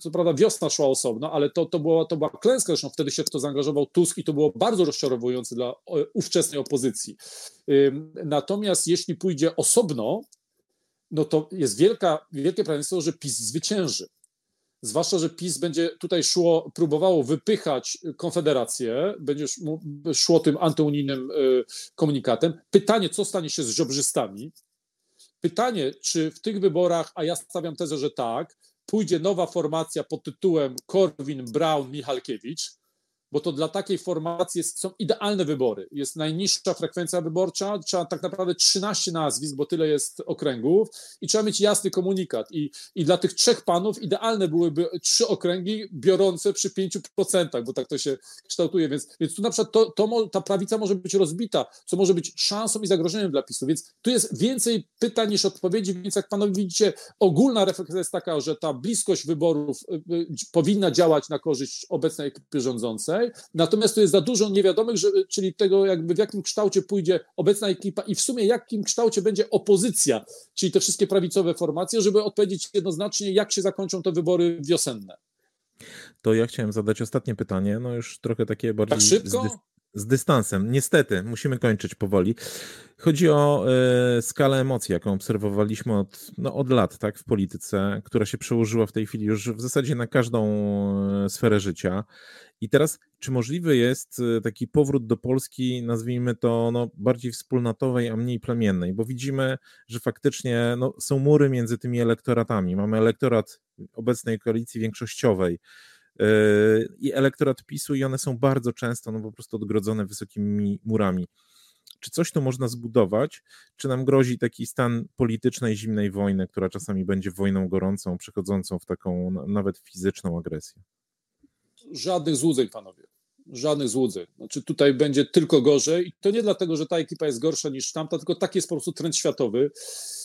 co prawda wiosna szła osobno, ale to, to, była, to była klęska, zresztą wtedy się w to zaangażował Tusk i to było bardzo rozczarowujące dla ówczesnej opozycji. Natomiast jeśli pójdzie osobno, no to jest wielka, wielkie prawdopodobieństwo, że PiS zwycięży zwłaszcza, że PiS będzie tutaj szło, próbowało wypychać Konfederację, będzie szło tym antyunijnym y, komunikatem. Pytanie, co stanie się z żobrzystami? Pytanie, czy w tych wyborach, a ja stawiam tezę, że tak, pójdzie nowa formacja pod tytułem Korwin, Braun, Michalkiewicz, bo to dla takiej formacji jest, są idealne wybory. Jest najniższa frekwencja wyborcza, trzeba tak naprawdę 13 nazwisk, bo tyle jest okręgów i trzeba mieć jasny komunikat. I, i dla tych trzech panów idealne byłyby trzy okręgi biorące przy 5%, bo tak to się kształtuje. Więc, więc tu na przykład to, to, ta prawica może być rozbita, co może być szansą i zagrożeniem dla PiSu. Więc tu jest więcej pytań niż odpowiedzi, więc jak panowie widzicie, ogólna refleksja jest taka, że ta bliskość wyborów y, y, powinna działać na korzyść obecnej ekipy rządzącej, Natomiast tu jest za dużo niewiadomych, że, czyli tego jakby w jakim kształcie pójdzie obecna ekipa i w sumie jakim kształcie będzie opozycja, czyli te wszystkie prawicowe formacje, żeby odpowiedzieć jednoznacznie, jak się zakończą te wybory wiosenne. To ja chciałem zadać ostatnie pytanie, no już trochę takie bardziej... Tak szybko? z dystansem. Niestety, musimy kończyć powoli. Chodzi o y, skalę emocji, jaką obserwowaliśmy od, no, od lat tak, w polityce, która się przełożyła w tej chwili już w zasadzie na każdą e, sferę życia. I teraz, czy możliwy jest e, taki powrót do Polski, nazwijmy to no, bardziej wspólnotowej, a mniej plemiennej? Bo widzimy, że faktycznie no, są mury między tymi elektoratami. Mamy elektorat obecnej koalicji większościowej, i elektorat PiSu i one są bardzo często no, po prostu odgrodzone wysokimi murami. Czy coś tu można zbudować? Czy nam grozi taki stan politycznej zimnej wojny, która czasami będzie wojną gorącą, przechodzącą w taką nawet fizyczną agresję? Żadnych złudzeń, panowie. Żadnych złudzeń. Znaczy tutaj będzie tylko gorzej i to nie dlatego, że ta ekipa jest gorsza niż tamta, tylko taki jest po prostu trend światowy.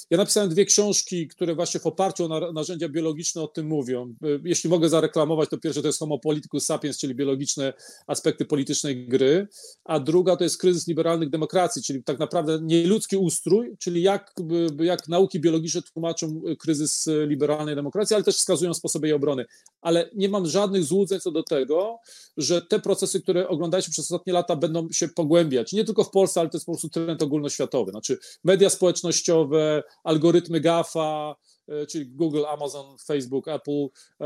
Ja napisałem dwie książki, które właśnie w oparciu o narzędzia biologiczne o tym mówią. Jeśli mogę zareklamować, to pierwsze to jest Homo Politicus Sapiens, czyli biologiczne aspekty politycznej gry, a druga to jest kryzys liberalnych demokracji, czyli tak naprawdę nieludzki ustrój, czyli jak, jak nauki biologiczne tłumaczą kryzys liberalnej demokracji, ale też wskazują sposoby jej obrony. Ale nie mam żadnych złudzeń co do tego, że te procesy, które oglądaliśmy przez ostatnie lata, będą się pogłębiać. Nie tylko w Polsce, ale to jest po prostu trend ogólnoświatowy. Znaczy media społecznościowe, algorytmy GAFA, e, czyli Google, Amazon, Facebook, Apple, e,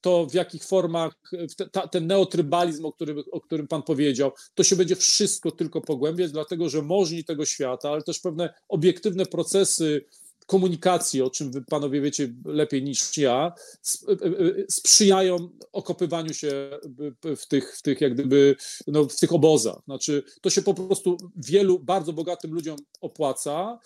to w jakich formach ten neotrybalizm, o którym, o którym Pan powiedział, to się będzie wszystko tylko pogłębiać, dlatego że możni tego świata, ale też pewne obiektywne procesy komunikacji, o czym wy panowie wiecie lepiej niż ja, sprzyjają okopywaniu się w tych, w tych jak gdyby, no, w tych obozach. Znaczy, to się po prostu wielu bardzo bogatym ludziom opłaca,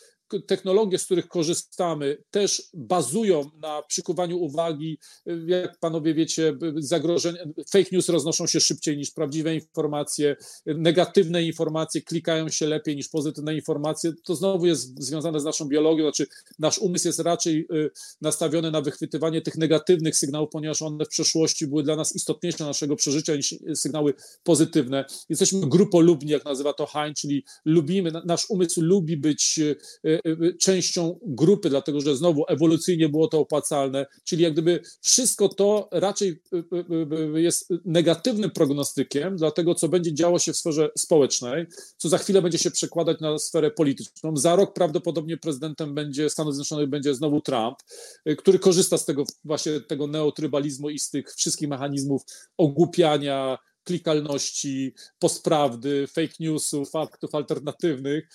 technologie, z których korzystamy, też bazują na przykuwaniu uwagi. Jak panowie wiecie, zagrożenia, fake news roznoszą się szybciej niż prawdziwe informacje, negatywne informacje klikają się lepiej niż pozytywne informacje. To znowu jest związane z naszą biologią, znaczy nasz umysł jest raczej y, nastawiony na wychwytywanie tych negatywnych sygnałów, ponieważ one w przeszłości były dla nas istotniejsze naszego przeżycia niż sygnały pozytywne. Jesteśmy grupolubni, jak nazywa to Hein, czyli lubimy, nasz umysł lubi być y, częścią grupy, dlatego że znowu ewolucyjnie było to opłacalne, czyli jak gdyby wszystko to raczej jest negatywnym prognostykiem dla tego, co będzie działo się w sferze społecznej, co za chwilę będzie się przekładać na sferę polityczną. Za rok prawdopodobnie prezydentem będzie Stanów Zjednoczonych będzie znowu Trump, który korzysta z tego właśnie tego neotrybalizmu i z tych wszystkich mechanizmów ogłupiania, klikalności, postprawdy, fake newsów, faktów alternatywnych.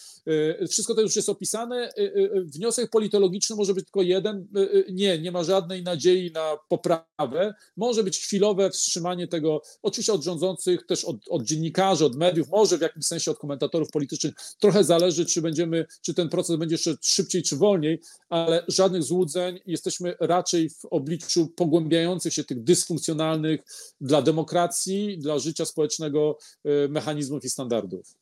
E, wszystko to już jest opisane. E, e, wniosek politologiczny może być tylko jeden. Nie, nie ma żadnej nadziei na poprawę. Może być chwilowe wstrzymanie tego, oczywiście od rządzących, też od, od dziennikarzy, od mediów, może w jakimś sensie od komentatorów politycznych. Trochę zależy, czy będziemy, czy ten proces będzie jeszcze szybciej, czy wolniej, ale żadnych złudzeń. Jesteśmy raczej w obliczu pogłębiających się tych dysfunkcjonalnych dla demokracji, dla życia społecznego y, mechanizmów i standardów.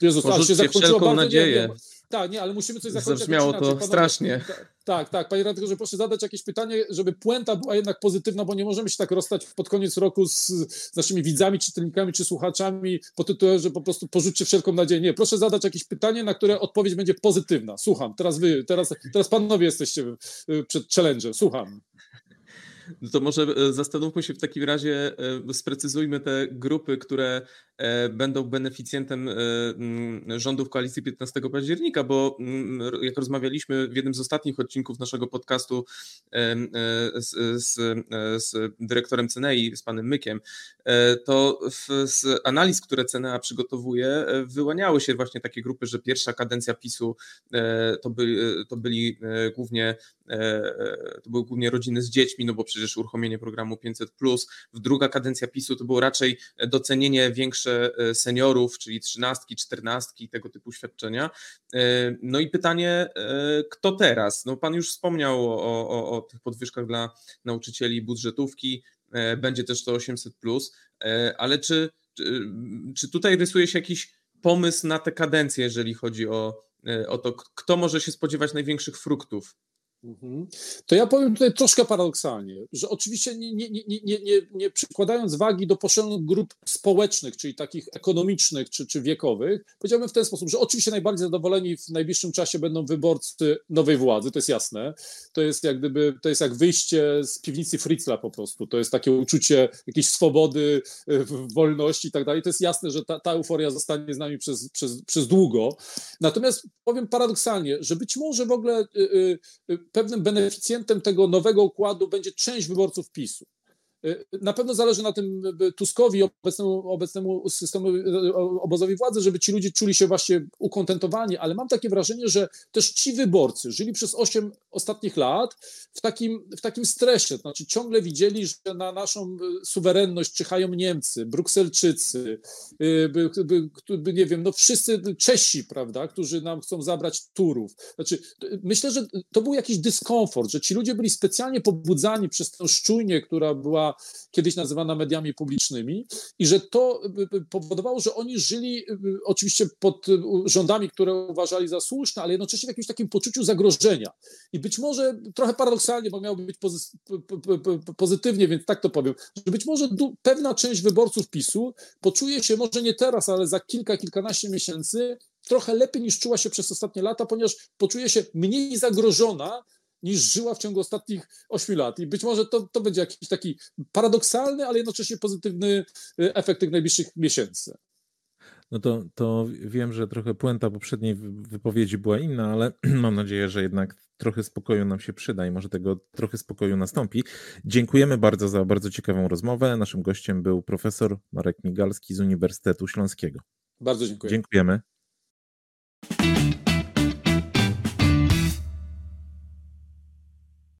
Jezus, aż się zakończyło bardzo, nadzieję. Nie, tak, nie, ale musimy coś zakończyć. Zabrzmiało to panowie, strasznie. Tak, tak, panie redaktorze, proszę zadać jakieś pytanie, żeby puenta była jednak pozytywna, bo nie możemy się tak rozstać pod koniec roku z, z naszymi widzami, czytelnikami czy słuchaczami po tytule, że po prostu porzućcie wszelką nadzieję. Nie, proszę zadać jakieś pytanie, na które odpowiedź będzie pozytywna. Słucham, teraz wy, teraz, teraz panowie jesteście przed challenge, słucham. No to może e, zastanówmy się w takim razie, e, sprecyzujmy te grupy, które e, będą beneficjentem rządów koalicji 15 października, bo jak rozmawialiśmy w jednym z ostatnich odcinków naszego podcastu z, z, z dyrektorem Cenei, z panem Mykiem, to w, z analiz, które Cenea przygotowuje, wyłaniały się właśnie takie grupy, że pierwsza kadencja PiSu to, by, to byli głównie to były głównie rodziny z dziećmi, no bo przecież przecież uruchomienie programu 500. W druga kadencja PiSu to było raczej docenienie większe e, seniorów, czyli trzynastki, czternastki, tego typu świadczenia. E, no i pytanie, e, kto teraz? No pan już wspomniał o, o, o tych podwyżkach dla nauczycieli budżetówki, będzie też to 800, ale czy, czy, czy tutaj rysuje się jakiś pomysł na tę kadencję, jeżeli chodzi o, o to, kto może się spodziewać największych fruktów. To ja powiem tutaj troszkę paradoksalnie, że oczywiście nie, nie, nie, nie, nie, przykładając wagi do poszczególnych grup społecznych, czyli takich ekonomicznych czy, czy wiekowych, powiedziałbym w ten sposób, że oczywiście najbardziej zadowoleni w najbliższym czasie będą wyborcy nowej władzy, to jest jasne. To jest jak gdyby, to jest jak wyjście z piwnicy Fritzla po prostu. To jest takie uczucie jakiejś swobody, y, wolności i tak dalej. To jest jasne, że ta, ta euforia zostanie z nami przez, przez, przez długo. Natomiast powiem paradoksalnie, że być może w ogóle y, y, y pewnym beneficjentem tego nowego układu będzie część wyborców PiSu. Y, na pewno zależy na tym y, Tuskowi, obecnemu, obecnemu systemowi, y, obozowi władzy, żeby ci ludzie czuli się właśnie ukontentowani, ale mam takie wrażenie, że też ci wyborcy żyli przez 8 ostatnich lat w takim, w takim stresie, znaczy ciągle widzieli, że na naszą suwerenność czyhają Niemcy, Brukselczycy, by, by, by, nie wiem, no wszyscy Czesi, prawda, którzy nam chcą zabrać Turów. Znaczy, myślę, że to był jakiś dyskomfort, że ci ludzie byli specjalnie pobudzani przez tę szczujnię, która była kiedyś nazywana mediami publicznymi i że to y, y, powodowało, że oni żyli oczywiście pod rządami, które uważali za słuszne, ale jednocześnie w jakimś takim poczuciu zagrożenia. I być może trochę paradoksalnie, bo miałoby być pozytywnie, więc tak to powiem, że być może pewna część wyborców PiSu poczuje się może nie teraz, ale za kilka, kilkanaście miesięcy trochę lepiej niż czuła się przez ostatnie lata, ponieważ poczuje się mniej zagrożona niż żyła w ciągu ostatnich 8 lat. I być może to, to będzie jakiś taki paradoksalny, ale jednocześnie pozytywny y, efekt tych najbliższych miesięcy. No to, to wiem, że trochę puenta poprzedniej wypowiedzi była inna, ale mam nadzieję, że jednak trochę spokoju nam się przyda i może tego trochę spokoju nastąpi. Dziękujemy bardzo za bardzo ciekawą rozmowę. Naszym gościem był profesor Marek Migalski z Uniwersytetu Śląskiego. Bardzo dziękuję. Dziękujemy.